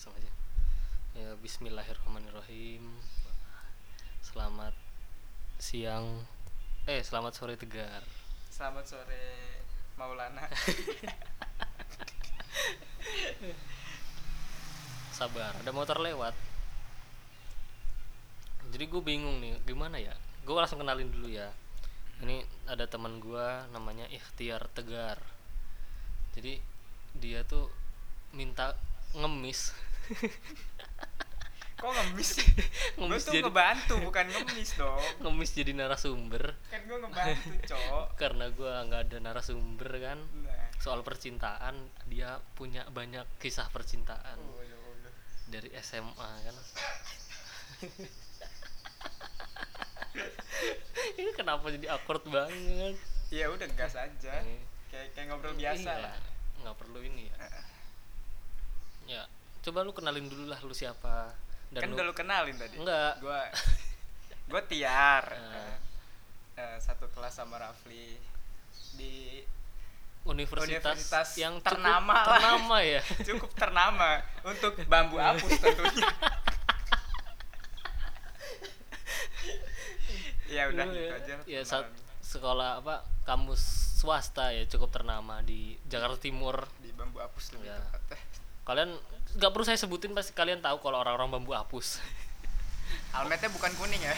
langsung aja. Ya Bismillahirrahmanirrahim. Selamat siang. Eh selamat sore tegar. Selamat sore Maulana. sabar ada motor lewat. Jadi gue bingung nih gimana ya? Gue langsung kenalin dulu ya. Ini ada teman gue namanya Ikhtiar Tegar. Jadi dia tuh minta ngemis Kok ngemis? gue Ngemis tuh jadi- ngebantu bukan ngemis dong. ngemis jadi narasumber Kan gue ngebantu, Cok. karena gue nggak ada narasumber kan Nah. soal percintaan dia punya banyak kisah percintaan Oh, ya dari SMA kan ini kenapa jadi awkward banget Ya udah gas aja. Eh, Kayak kayak ngobrol biasa iya, lah. nggak perlu ini ya ya coba lu kenalin dulu lah lu siapa dan kan lu udah lu kenalin tadi. enggak Gua gua Tiar. Eh. Eh, satu kelas sama Rafli di universitas, Universitas yang ternama cukup lah. ternama ya cukup ternama untuk bambu apus tentunya. ya udah gitu ya, aja. ya saat sekolah apa kampus swasta ya cukup ternama di Jakarta Timur di bambu apus lebih Ya. tepat. Kalian nggak perlu saya sebutin pasti kalian tahu kalau orang-orang bambu apus Almetnya bukan kuning ya?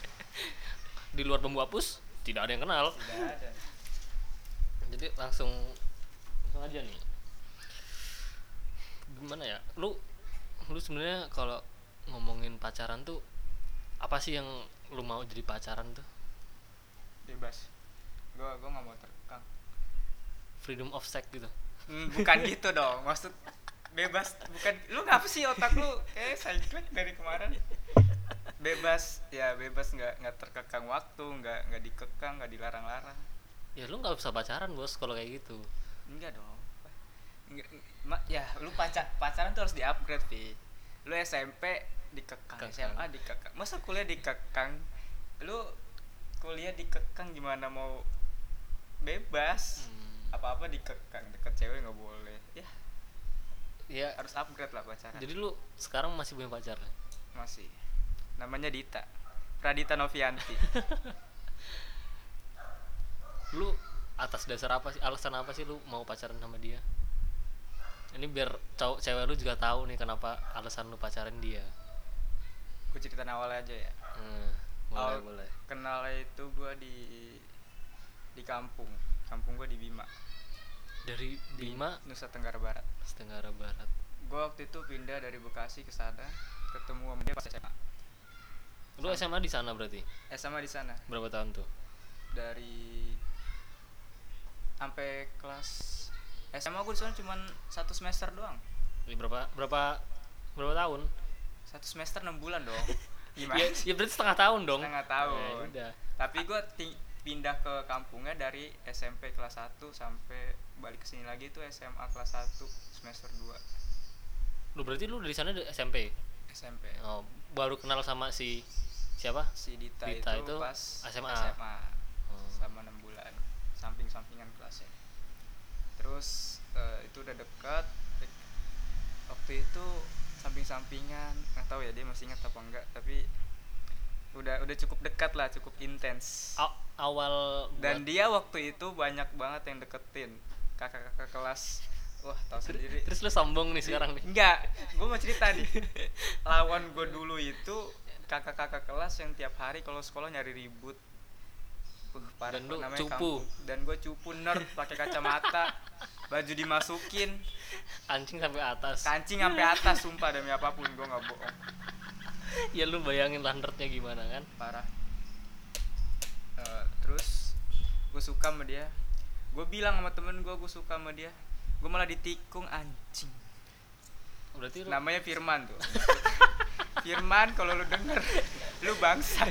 di luar bambu apus tidak ada yang kenal Tidak ada. jadi langsung langsung aja nih gimana ya lu lu sebenarnya kalau ngomongin pacaran tuh apa sih yang lu mau jadi pacaran tuh Bebas. Gua gua nggak mau terkekang. freedom of sex gitu Hmm, bukan gitu dong. Maksud bebas bukan lu ngapa sih otak lu? Kayak cyclic dari kemarin. Bebas ya bebas nggak nggak terkekang waktu nggak nggak dikekang nggak dilarang-larang. Ya lu nggak usah pacaran bos kalau kayak gitu. Enggak dong. Enggak, ma- ya lu pacar pacaran tuh harus di upgrade Vi. Lu SMP dikekang Kekang. SMA dikekang. Masa kuliah dikekang? Lu kuliah dikekang gimana mau bebas? Hmm. apa apa dikekang deket cewek nggak boleh harus upgrade lah pacaran. Jadi lu sekarang masih punya pacar? Masih. Namanya Dita. Pradita Novianti. Lu atas dasar apa sih alasan apa sih lu mau pacaran sama dia? Ini biar cowok cewek lu juga tahu nih kenapa alasan lu pacaran dia. Gue cerita awal aja ya. Hmm, boleh Awal boleh. kenalnya itu gue di di kampung. Kampung gue di Bima. Dari di Bima? Nusa Tenggara Barat. Tenggara Barat gue waktu itu pindah dari Bekasi ke sana ketemu sama dia pas SMA lu SMA di sana berarti? SMA di sana. Berapa tahun tuh? Dari sampai kelas SMA gue di sana cuma satu semester doang. Ini berapa berapa berapa tahun? Satu semester enam bulan dong. Gimana ya, ya berarti setengah tahun dong. Setengah tahun. Ya, udah. Tapi gue pindah ke kampungnya dari SMP kelas 1 sampai balik ke sini lagi itu SMA kelas 1 semester 2 lu berarti lu dari sana SMP SMP oh, baru kenal sama si siapa? Si Dita, Dita itu, itu pas SMA. SMA Oh. sama enam bulan samping-sampingan kelasnya. Terus eh, itu udah dekat Dek- waktu itu samping-sampingan. Nggak tahu ya dia masih ingat apa enggak tapi udah udah cukup dekat lah cukup intens. A- awal dan dia waktu itu banyak banget yang deketin kakak-kakak kelas wah tahu sendiri. terus lu sombong nih sekarang nih. Enggak gue mau cerita nih. Lawan gue dulu itu kakak-kakak kelas yang tiap hari kalau sekolah nyari ribut. Uh, parah Dan lu namanya cupu. kampung. dan gue cupu nerd pakai kacamata baju dimasukin. Kancing sampai atas. Kancing sampai atas sumpah demi apa pun gue nggak bohong. Ya lu bayangin landretnya gimana kan? Parah. Eh, terus gue suka sama dia. Gue bilang sama temen gue gue suka sama dia gue malah ditikung anjing. Berarti lu namanya Firman tuh. Firman kalau lu denger lu bangsat.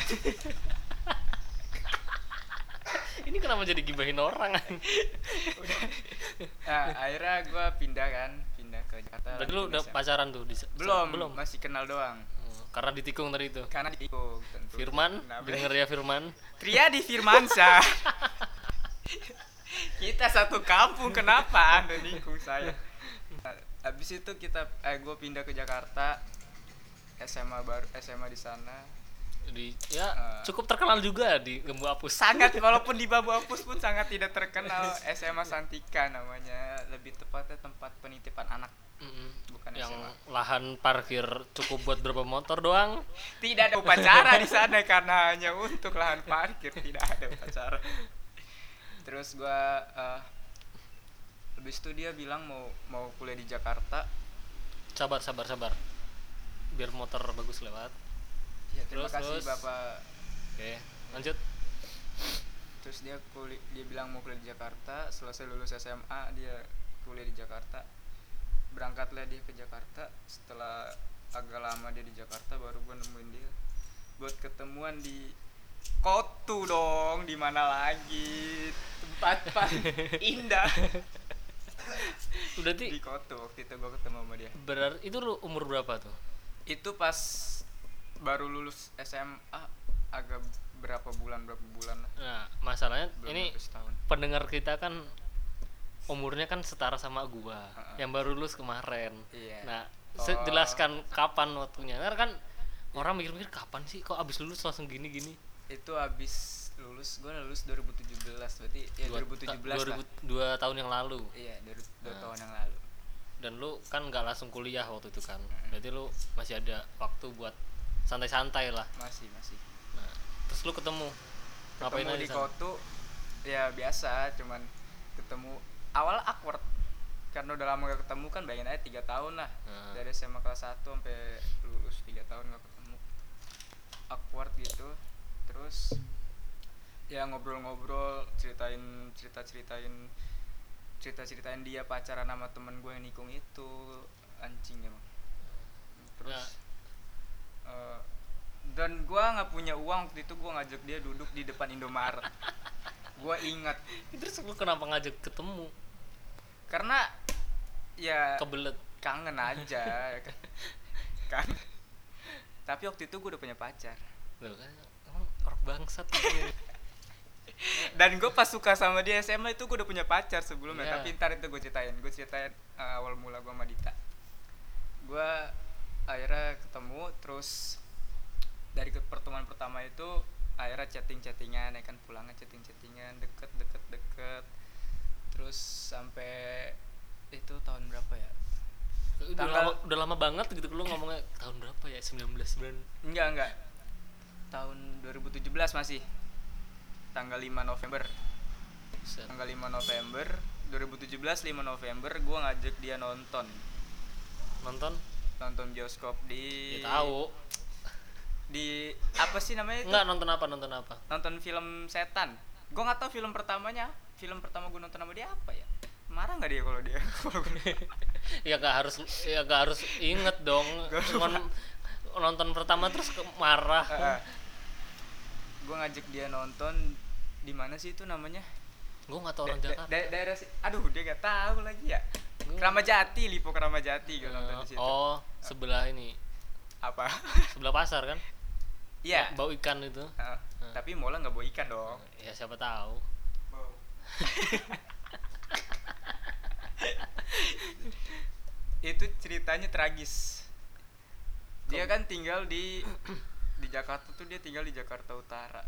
Ini kenapa jadi gibahin orang udah. Nah, akhirnya gue pindah kan pindah ke Jakarta. Berarti lu udah pacaran tuh di belum belum? masih kenal doang. Hmm, karena ditikung tadi itu karena ditikung tentu. Firman? Nah, denger ya Firman. Triadi Firmansyah kita satu kampung kenapa anda nikung saya? Habis itu kita eh gue pindah ke Jakarta SMA baru SMA di sana. Di ya Eh. cukup terkenal juga di Gembu Apus sangat walaupun di Babu Apus pun sangat tidak terkenal. SMA Santika namanya lebih tepatnya tempat penitipan anak Mm-mm. bukan yang SMA lahan parkir cukup buat berapa motor doang. Tidak ada upacara di sana karena hanya untuk lahan parkir tidak ada upacara terus gua eh, habis itu dia bilang mau mau kuliah di Jakarta. Sabar sabar sabar. Biar motor bagus lewat. Ya terima Terus, kasih terus. bapak. Oke lanjut. Terus dia kuliah dia bilang mau kuliah di Jakarta. Selesai lulus SMA dia kuliah di Jakarta. Berangkatlah dia ke Jakarta. Setelah agak lama dia di Jakarta baru gue nemuin dia. Buat ketemuan di Kotu dong di mana lagi? Tempat paling indah. Udah di Kotu waktu itu gue ketemu sama dia. Berarti itu lu umur berapa tuh? Itu pas baru lulus SMA agak berapa bulan berapa bulan lah. Nah masalahnya belum ini pendengar kita kan umurnya kan setara sama gua Heeh. yang baru lulus kemarin. Iya. nah Oh. jelaskan kapan waktunya. Karena kan orang mikir-mikir kapan sih? Kok abis lulus langsung gini-gini itu habis lulus gue lulus 2017 berarti ya Dua 2017 ta- lah 2000 dua tahun yang lalu. Iya dari dua Nah. tahun yang lalu. Dan lu kan nggak langsung kuliah waktu itu kan? Berarti lu masih ada waktu buat santai-santai lah. Masih masih. Nah terus lu ketemu? Ngapain ketemu aja di sana? Kotu ya biasa cuman ketemu awal awkward. Karena udah lama gak ketemu kan bayangin aja tiga tahun lah. Nah. dari SMA kelas 1 sampai lulus tiga tahun gak ketemu. Awkward gitu terus ya ngobrol-ngobrol ceritain cerita ceritain cerita ceritain dia pacaran sama temen gue yang nikung itu anjing emang. Terus Ya. eh, dan gua nggak punya uang waktu itu gua ngajak dia duduk di depan Indomaret. Gua ingat. Terus lu kenapa ngajak ketemu? Karena ya kebelet. kangen aja ya kan? Kangen tapi waktu itu gua udah punya pacar. Loh kan bangsat dan gue pas suka sama dia SMA itu gue udah punya pacar sebelumnya Iya. tapi ntar itu gue ceritain gue ceritain uh, awal mula gue sama Dita. Gue akhirnya ketemu terus dari ke pertemuan pertama itu akhirnya chatting chattingan ya kan pulangnya chatting chattingan deket deket deket. Terus sampai itu tahun berapa ya? Udah Tanggal- lama udah lama banget gitu lu ngomongnya tahun berapa ya? 19 bulan enggak enggak tahun 2017 masih. Tanggal 5 November. Set. tanggal 5 November 2017 5 November gua ngajak dia nonton. Nonton? Nonton bioskop di ya tahu. Di apa sih namanya itu? Enggak nonton apa nonton apa? Nonton film setan. Gua nggak tahu film pertamanya. Film pertama gua nonton sama dia apa ya? Marah nggak dia kalau dia? Ya gak harus ya gak harus inget dong. Cuman nonton pertama terus ke- marah. Heeh. gua ngajak dia nonton di mana sih itu namanya? Gue gak tau orang Da- Jakarta. da- daerah si- aduh dia nggak tahu lagi ya. Gua- Kramajati Lipo Kramajati gue nonton di Eh, situ. Oh sebelah ini. Apa? Sebelah pasar kan? Iya. Bau ikan itu. Heeh. Heeh. tapi mola nggak bawa ikan dong. Ya siapa tahu. Itu ceritanya tragis dia kan tinggal di di Jakarta tuh dia tinggal di Jakarta Utara.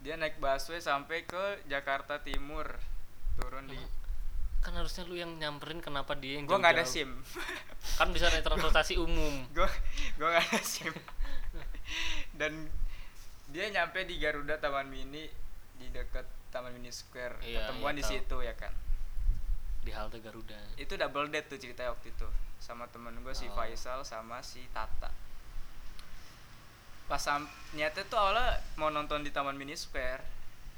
Dia naik busway sampai ke Jakarta Timur. Turun di kan harusnya lu yang nyamperin kenapa dia yang gua nggak ada sim. Kan bisa naik transportasi umum. Gua gua nggak ada sim. Dan dia nyampe di Garuda Taman Mini di dekat Taman Mini Square. Iya, ketemuan iya, di situ ya kan? Di halte Garuda. Itu double date tuh ceritanya waktu itu sama temen gue si Oh. Faisal sama si Tata. Pas sam niatnya tuh awalnya mau nonton di Taman Mini Square.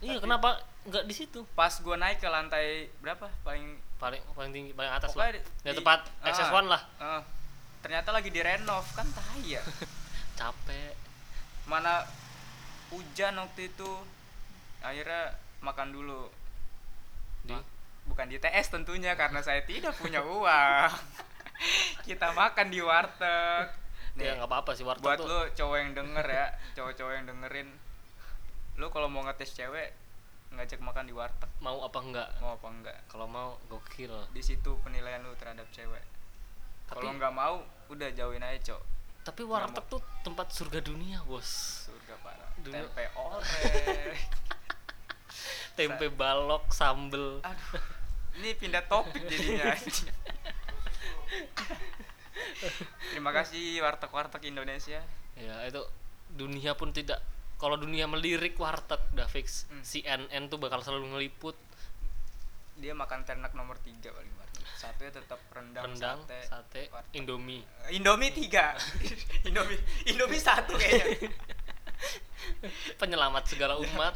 Iya kenapa nggak di situ? pas gue naik ke lantai berapa? Paling paling paling tinggi paling atas lah. di- ya di- ah, XS1 lah. ah. ternyata lagi direnov kan tai ya. Capek. Mana hujan waktu itu. Akhirnya makan dulu. Di? Bukan di TS tentunya karena saya tidak punya uang kita makan di warteg. Ya Nih, nggak apa-apa sih warteg buat tuh. lu cowok yang denger ya cowok-cowok yang dengerin. Lu kalau mau ngetes cewek ngajak makan di warteg. Mau apa enggak mau apa enggak kalau mau gokil. Di situ penilaian lu terhadap cewek. Kalau nggak mau udah jauhin aja cok. Tapi warteg tuh tempat surga dunia bos. Surga parah. Dulu- tempe orek tempe balok sambel. Aduh ini pindah topik jadinya terima kasih warteg-warteg Indonesia. Ya itu dunia pun tidak kalau dunia melirik warteg udah fix Hmm. CNN tuh bakal selalu ngeliput. Dia makan ternak nomor tiga paling warteg. Satunya tetap rendang, rendang sate, sate warteg. indomie. Indomie tiga. Indomie Indomie satu kayaknya. Penyelamat segala umat.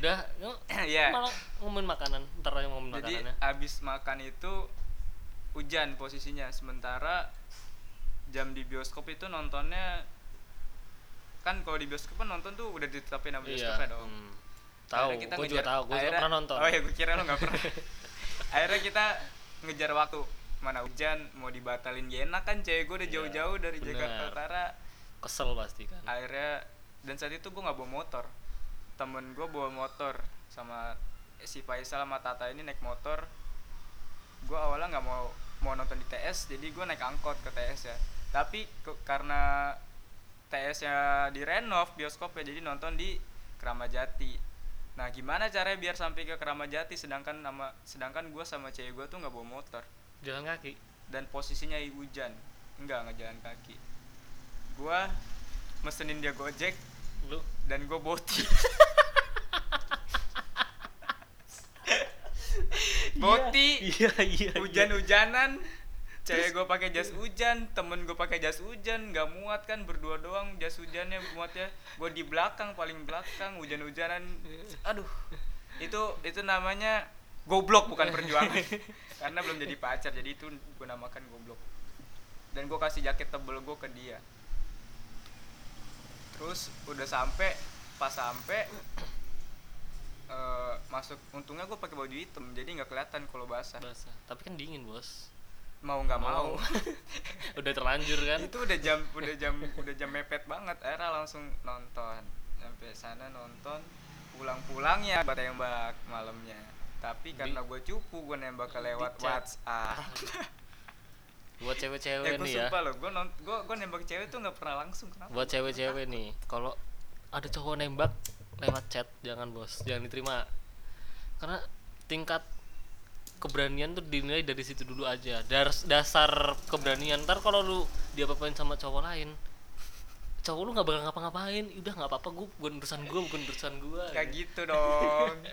Udah yuk, Iya. malah ngomongin makanan ntar aja ngomongin jadi makanannya. abis makan itu hujan posisinya. Sementara jam di bioskop itu nontonnya kan kalau di bioskop kan nonton tuh udah ditetapin sama bioskopnya dong. hmm. tahu gue juga tahu gue juga akhirnya- pernah nonton. Oh ya gue kira lo nggak pernah. Akhirnya kita ngejar waktu mana hujan mau dibatalin gak enak kan cewek gue udah Iya, jauh-jauh dari bener. Jakarta Utara. Kesel pasti kan. Akhirnya dan saat itu gue nggak bawa motor. Temen gue bawa motor sama si Faisal sama Tata ini naik motor. Gue awalnya nggak mau mau nonton di TS jadi gue naik angkot ke TS ya. Tapi ke- karena TS nya direnov bioskopnya jadi nonton di Keramajati nah gimana caranya biar sampai ke Keramajati sedangkan nama sedangkan gue sama cewek gue tuh nggak bawa motor. Jalan kaki? Dan posisinya hujan. Enggak nggak jalan kaki. Gue mesenin dia gojek lu? dan gue boti boti iya iya hujan-hujanan. Cewek gue pakai jas hujan temen gue pakai jas hujan. Nggak muat kan berdua doang jas hujannya muatnya. Gue di belakang paling belakang hujan-hujanan. Aduh itu itu namanya goblok bukan perjuangan. Karena belum jadi pacar jadi itu gue namakan goblok. Dan gue kasih jaket tebel gue ke dia. Terus udah sampai pas sampai eh, masuk untungnya gue pakai baju hitam jadi nggak kelihatan kalau basah. Basah. Tapi kan dingin bos. Mau nggak mau, udah terlanjur kan? Itu udah jam udah jam udah jam mepet banget. Akhirnya langsung nonton. Sampai sana nonton. Pulang-pulang ya buat tembak malamnya. Tapi karena gue cupu gue nembak ke lewat. WhatsApp. Buat ya cewek-cewek gue nih ya. gue gue nembak cewek tuh nggak pernah langsung kenapa? Buat cewek-cewek nih kalau ada cowok nembak lewat chat jangan bos. Jangan diterima. Karena tingkat keberanian tuh dinilai dari situ dulu aja. Dar- dasar keberanian. Ntar kalau lu dia apain sama cowok lain cowok lu nggak bakal ngapa-ngapain. Udah nggak apa-apa. Gue bukan urusan gue bukan urusan gue kayak gitu dong.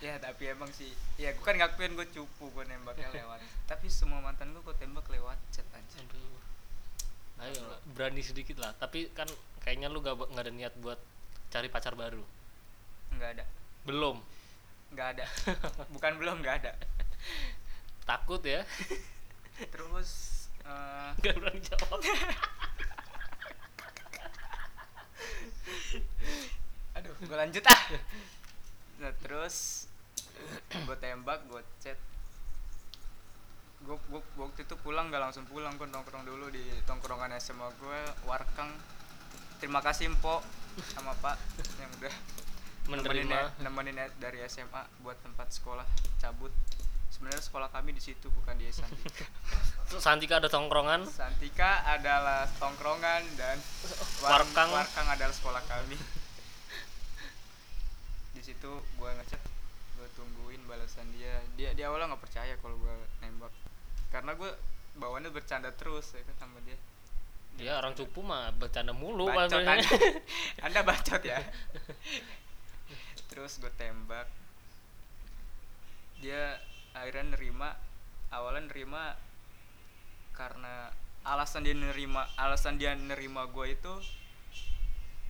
Ya tapi emang sih. Ya gue kan ngakuin gue cupu gue nembaknya lewat. Tapi semua mantan gue gue tembak lewat chat aja aduh. Ayo lah, berani sedikit lah. Tapi kan kayaknya lu gak, nggak ada niat buat cari pacar baru? Nggak ada. Belum. Nggak ada. Bukan belum nggak ada. Takut ya? Terus eh, nggak berani jawab. Aduh gue lanjut ah. Nah terus gue tembak gue chat. Gue waktu itu pulang nggak langsung pulang gue nongkrong dulu di tongkrongan SMA gue warkang terima kasih Mpo sama Pak yang udah menerima nemenin dari SMA buat tempat sekolah cabut sebenarnya sekolah kami di situ bukan di Santika Santika ada tongkrongan Santika adalah tongkrongan dan Warkang. Warkang adalah sekolah kami. Di situ gue ngechat, gue tungguin balasan dia. Dia dia awalnya nggak percaya kalau gue nembak, karena gue bawaannya bercanda terus ya kan sama dia. Ya orang cupu mah bercanda mulu Bacot anda, anda bacot ya. Terus gue tembak, dia akhirnya nerima, awalnya nerima karena alasan dia nerima alasan dia nerima gue itu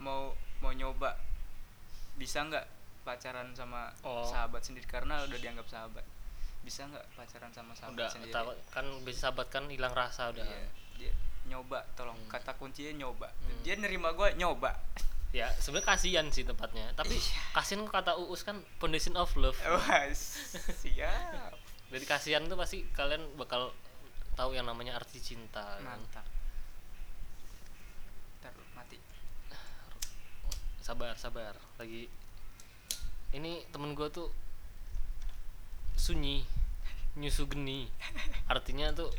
mau mau nyoba. Bisa nggak pacaran sama Oh. sahabat sendiri? Karena udah dianggap sahabat. Bisa nggak pacaran sama sahabat udah sendiri? kan bisa sahabat kan hilang rasa udah. Iya, dia nyoba tolong Hmm. kata kuncinya nyoba. Hmm. dia nerima gue nyoba. Ya sebenarnya kasihan sih tempatnya. Tapi Iya. kasihan kata uus kan foundation of love. Wah siap. Dari kasihan tuh pasti kalian bakal tahu yang namanya arti cinta. Kan. mantap. Ntar mati. Sabar sabar. Lagi. Ini temen gue tuh sunyi nyusu geni. Artinya tuh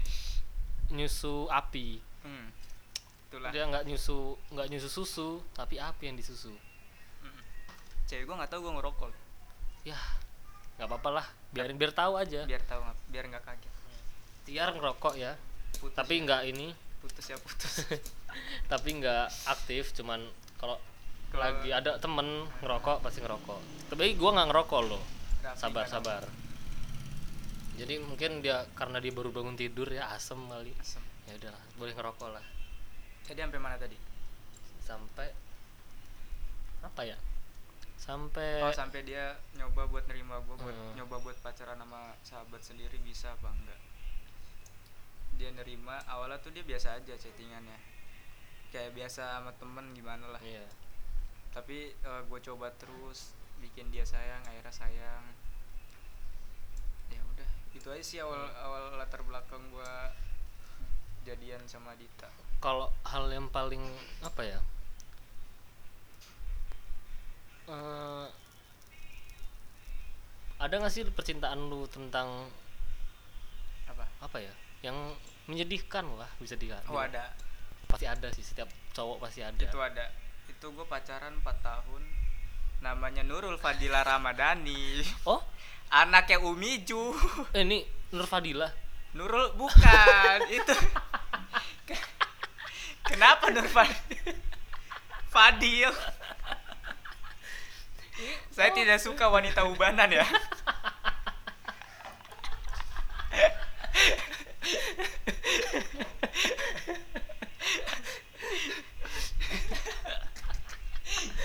nyusu api hmm. itulah. Dia nggak nyusu nggak nyusu susu tapi api yang disusu. Mm. cewek gue nggak tahu gue ngerokok. Ya nggak apa-apa lah. Biarin biar tahu aja. Biar tahu nggak biar nggak kaget. Tiar ngerokok ya. Putus tapi ya. nggak ini. Putus ya putus. Tapi nggak aktif cuman kalau lagi ada temen ngerokok pasti ngerokok. Tapi gua nggak ngerokok loh. Rapi sabar sabar jadi mungkin dia karena dia baru bangun tidur ya asem kali. Asem ya udah boleh ngerokok lah. Jadi sampai mana tadi? Sampai apa ya? Sampai oh sampai dia nyoba buat nerima gue buat Hmm. nyoba buat pacaran sama sahabat sendiri bisa apa enggak? Dia nerima awalnya tuh dia biasa aja chattingannya. Kayak biasa sama temen gimana lah. Iya. Tapi gue coba terus bikin dia sayang akhirnya sayang. Ya udah itu aja sih awal awal latar belakang gue jadian sama Dita? Kalau hal yang paling apa ya? Eh, ada nggak sih percintaan lu tentang apa? Apa ya? Yang menyedihkan lah bisa di oh ada. Pasti ada sih setiap cowok pasti ada. Itu ada. Itu gue pacaran 4 tahun. Namanya Nurul Fadila Ramadhani. Oh? Anaknya Umiju eh, ini Nur Fadila? Nurul bukan. Itu kenapa Nur Fadil Fadil. Saya tidak suka wanita ubanan ya.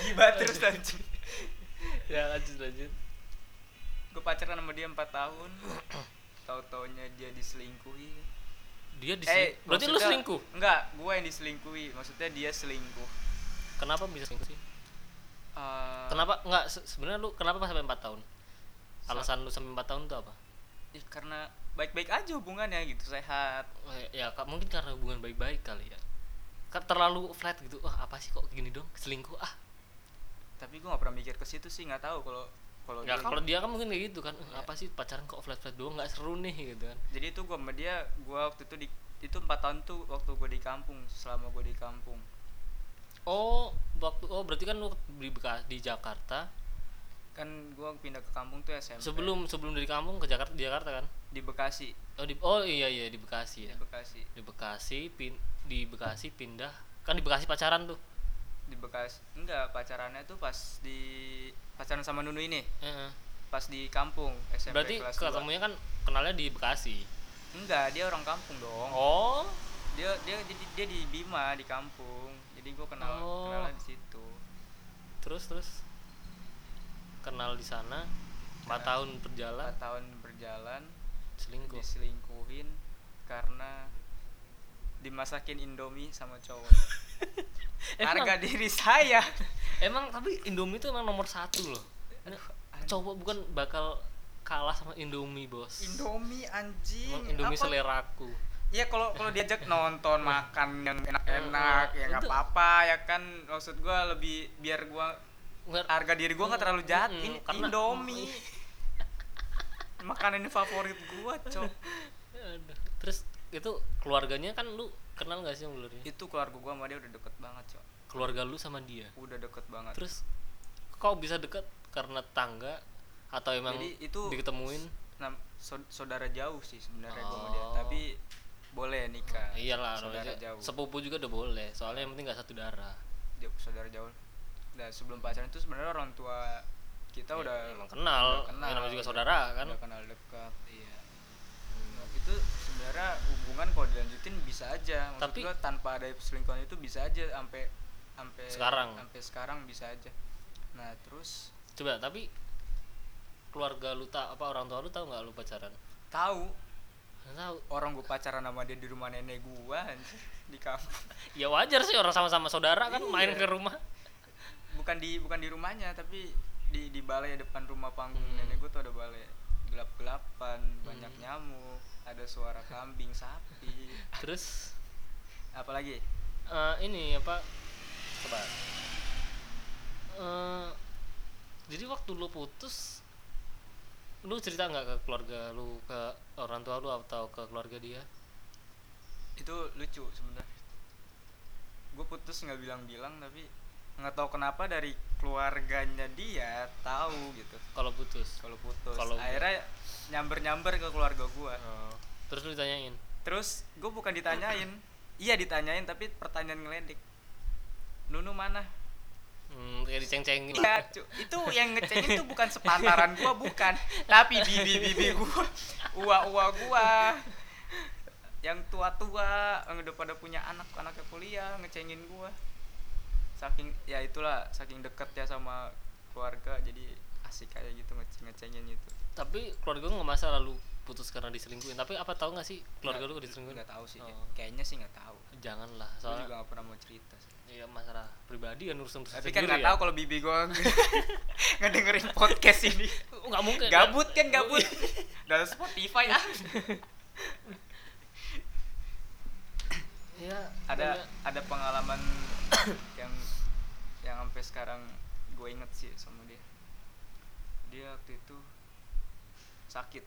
Gibah terus lanjut ya lanjut lanjut. Gue pacaran sama dia 4 tahun. Tahu taunya dia diselingkuhi dia di Eh, berarti lu selingkuh? Enggak, gue yang diselingkuhi. Maksudnya dia selingkuh. kenapa bisa selingkuh sih? Eh, kenapa? Nggak se- sebenarnya lu kenapa pas sampai 4 tahun? Sa- alasan lu sampai 4 tahun itu apa? Ih, karena baik-baik aja hubungannya gitu, sehat. Eh, ya Kak, mungkin karena hubungan baik-baik kali ya. Terlalu flat gitu. Wah apa sih kok gini dong? Selingkuh ah. Tapi gue gak pernah mikir ke situ sih, nggak tahu kalau kalau ya dia- kalau dia kan mungkin kayak gitu kan "Eh, Iya. apa sih pacaran kok flat flat doang nggak seru nih gitu kan Jadi itu gue sama dia, gue waktu itu di itu empat tahun tuh waktu gue di kampung, selama gue di kampung. oh waktu oh berarti kan lu di di Jakarta Kan gue pindah ke kampung tuh SMP. sebelum sebelum dari kampung ke Jakarta di Jakarta kan di Bekasi, oh di oh iya iya di Bekasi di ya Bekasi, di Bekasi pin di Bekasi pindah kan di Bekasi pacaran tuh di Bekasi. Enggak, pacarannya tuh pas di pacaran sama Nunu ini, Heeh. pas di kampung SMP berarti kelas 2. ketemunya kan kenalnya di Bekasi? Enggak, dia orang kampung dong. oh. Dia dia dia, dia di Bima di kampung. Jadi gue kenal Oh. kenalnya di situ. Terus terus? Kenal di sana? Empat tahun berjalan? Empat tahun berjalan. Selingkuh diselingkuhin karena dimasakin Indomie sama cowok harga diri saya. Emang tapi Indomie itu emang nomor satu loh. Aduh, cowok bukan bakal kalah sama Indomie bos. Indomie anjing. Emang Indomie Apa- seleraku. Iya kalau kalau diajak nonton makan yang enak-enak ya nggak apa-apa ya kan? Maksud gua lebih biar gua Nggak- harga diri gua nggak terlalu jahat. Mm, ini karena- Indomie. Makanan favorit gua cok. Aduh. terus itu keluarganya kan lu kenal gak sih yang dulu itu keluarga gua sama dia udah deket banget cok. Keluarga lu sama dia? Udah deket banget. Terus kok bisa deket? Karena tangga? Atau emang Jadi itu- diketemuin? nah, sau- saudara jauh sih sebenarnya gua sama dia. Oh. tapi boleh nikah. Iyalah saudara jauh. sepupu juga udah boleh. Soalnya yang penting gak satu darah. Dia saudara jauh. Dan sebelum pacaran itu sebenarnya orang tua kita Ya, udah emang kenal. udah Ya, namanya juga udah- saudara, kan? udah kenal dekat iya. Nah, itu sebenarnya hubungan kalau dilanjutin bisa aja. Maksud Tapi- gua tanpa ada selingkuhan itu bisa aja sampai sampai Sekarang. sampai sekarang bisa aja. Nah terus? Coba tapi keluarga lu tak apa orang tua lu tahu nggak lu pacaran? Tahu. Tahu. Orang gua pacaran sama dia di rumah nenek gua anjir, di kampung. Ya wajar sih orang sama-sama saudara kan main Iya. ke rumah. Bukan di bukan di rumahnya tapi di di balai depan rumah panggung Hmm. nenek gue tuh ada balai gelap gelapan banyak Hmm. nyamuk ada suara kambing sapi. Terus? Apalagi eh, ini apa? Coba. Eh, jadi waktu lu putus lu cerita nggak ke keluarga lu ke orang tua lu atau ke keluarga dia? Itu lucu sebenarnya. Gue putus nggak bilang-bilang tapi nggak tahu kenapa dari keluarganya dia tahu gitu. Kalau putus. Kalau putus. Kalau- akhirnya nyamber nyamber ke keluarga gue Oh, terus lu ditanyain? Terus gue bukan ditanyain. Iya ditanyain tapi pertanyaan ngeledik Nunu mana? Hmm, kayak diceng-cengin. Iya, itu yang ngecengin tuh bukan sepantaran gua bukan, tapi bibi-bibi gua, ua-ua gua. Yang tua-tua yang udah pada punya anak, anaknya kuliah ngecengin gua. Saking ya itulah, saking deket ya sama keluarga jadi asik kayak gitu ngeceng-ngecengin itu. tapi keluarga lu nggak masalah lu putus karena diselingkuhin tapi apa tahu nggak sih keluarga lu diselingkuhin Nggak tahu sih, Oh. kayaknya sih nggak tahu. janganlah Gua juga soalnya nggak pernah mau cerita sih. ya masalah pribadi kan urusan Tapi kan nggak tahu kalau bibi gua ngedengerin podcast ini. nggak mungkin gabut kan gabut dalam Spotify ah ya ada ada pengalaman yang yang sampai sekarang gue inget sih sama dia. Dia waktu itu sakit.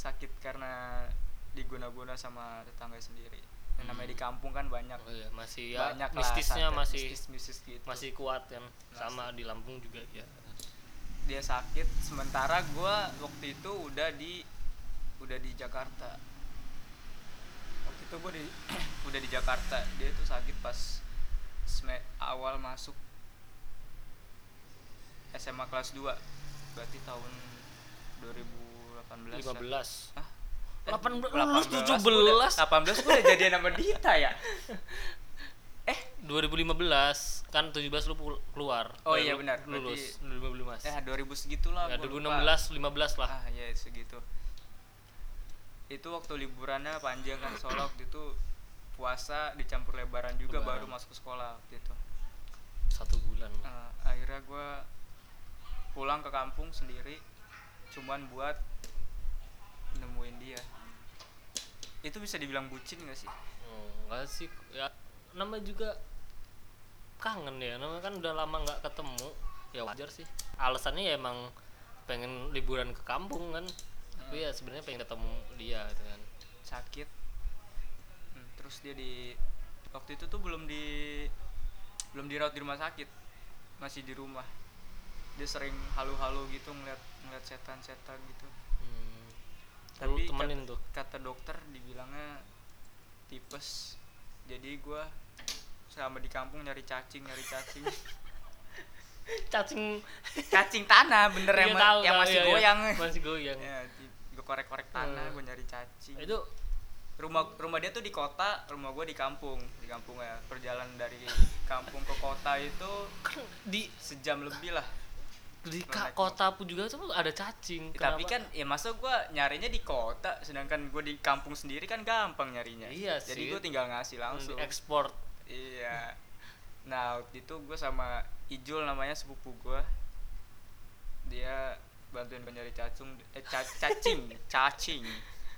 Sakit karena diguna-guna sama tetangga sendiri. Yang namanya di kampung kan banyak. Oh iya masih ya banyak lah mistisnya santet, masih mistis-mistis gitu. masih kuat kan sama di Lampung juga ya dia sakit sementara gue waktu itu udah di udah di Jakarta. Waktu itu gue di udah di Jakarta. Dia tuh sakit pas awal masuk SMA kelas 2 berarti tahun 2018 15 lah. ah Eh, 18, 18, lu gua udah- 17. 18 gue udah jadian sama Dita ya? Eh 2015 kan 17 lu keluar. Oh iya lu- benar, lulus berarti- 2015 eh 2000 segitulah ya gua lupa. 2016 15 lah. Ah ya segitu. Itu waktu liburannya panjang kan? Soalnya waktu itu puasa dicampur lebaran juga Lebaran. baru masuk sekolah waktu itu. Satu bulan. Eh, akhirnya gue pulang ke kampung sendiri cuman buat nemuin dia. Itu bisa dibilang bucin gak sih? Oh, enggak sih. Ya nama juga kangen ya. Namanya kan udah lama nggak ketemu. Ya wajar sih. Alasannya ya emang pengen liburan ke kampung kan. Tapi ya sebenarnya pengen ketemu dia gitu kan. Sakit. Hmm, terus dia di waktu itu tuh belum di belum dirawat di rumah sakit masih di rumah. Dia sering halu-halu gitu ngeliat ngeliat setan-setan gitu. Hmm. tapi lu temenin kata, tuh? kata dokter dibilangnya tipes. Jadi gua selama di kampung nyari cacing nyari cacing. Cacing. Cacing tanah bener yang, Iya, ma- tahu, yang tahu, masih iya, iya. goyang. Masih goyang. Ya gue korek-korek tanah Hmm. gue nyari cacing. Itu rumah rumah dia tuh di kota rumah gue di kampung di kampung ya perjalanan dari kampung ke kota itu di sejam lebih lah. Di ka- kota pun juga tuh ada cacing tapi Kenapa? kan ya masa gue nyarinya di kota sedangkan gue di kampung sendiri kan gampang nyarinya. Iya jadi sih. gue tinggal ngasih langsung. ekspor. Iya. Nah waktu itu gue sama Ijul namanya sepupu gue dia bantuin gue nyari cacing eh ca- cacing cacing.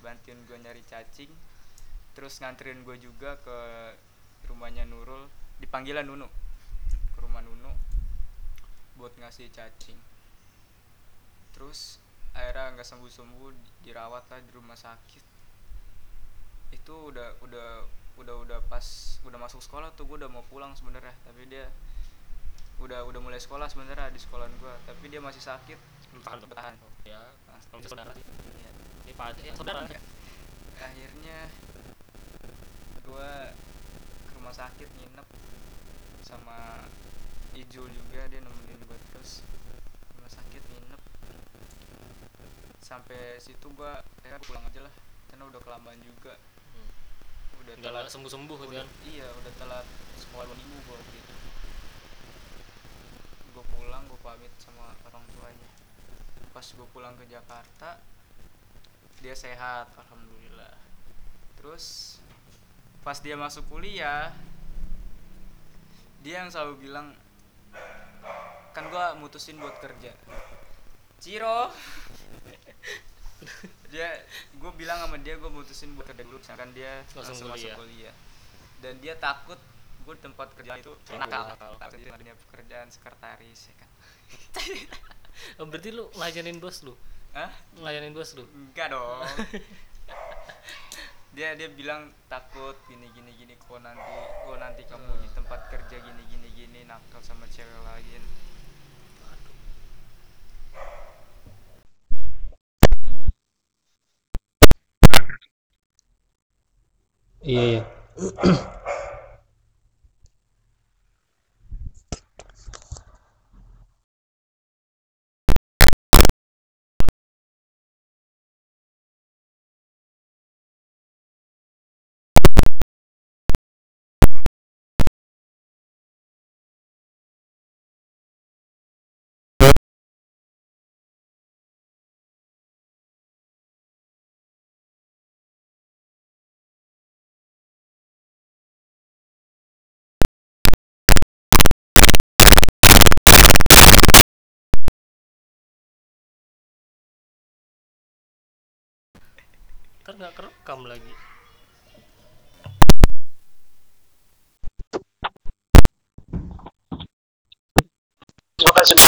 Bantuin gue nyari cacing terus nganterin gue juga ke rumahnya Nurul dipanggilan Nunu ke rumah Nunu buat ngasih cacing. Terus akhirnya nggak sembuh sembuh dirawat lah di rumah sakit. Itu udah udah udah udah pas udah masuk sekolah tuh gue udah mau pulang sebenarnya tapi dia udah udah mulai sekolah sebenarnya di sekolahan gue tapi dia masih sakit. Bertahan bertahan ya Nah, saudara iya. ya saudara akhirnya gue ke rumah sakit nginep sama Ijul juga dia nemenin gue terus rumah sakit nginep. Sampai situ gue ya pulang aja lah. Karena udah kelamaan juga. Hmm. udah nggak telat. sembuh sembuh gitu udah, kan? iya udah telat. Sekolah dua minggu gue waktu itu. Gue pulang gue pamit sama orang tuanya. Pas gue pulang ke Jakarta dia sehat alhamdulillah. Terus pas dia masuk kuliah dia yang selalu bilang kan gue mutusin buat kerja. Ciro. Dia gue bilang sama dia gue mutusin buat kerja dulu. Sedangkan dia Langsung langsung, masuk kuliah. kuliah. Dan dia takut gue tempat kerja itu nakal. Nakal. nakal di dunia pekerjaan sekretaris ya kan. Oh, berarti lu ngelayanin bos lu? Hah? ngelayanin bos lu? Enggak dong dia dia bilang takut gini gini gini kok nanti kok nanti kamu di Hmm. tempat kerja gini gini gini nakal sama cewek lain iya iya ntar nggak kerekam lagi Terima kasih.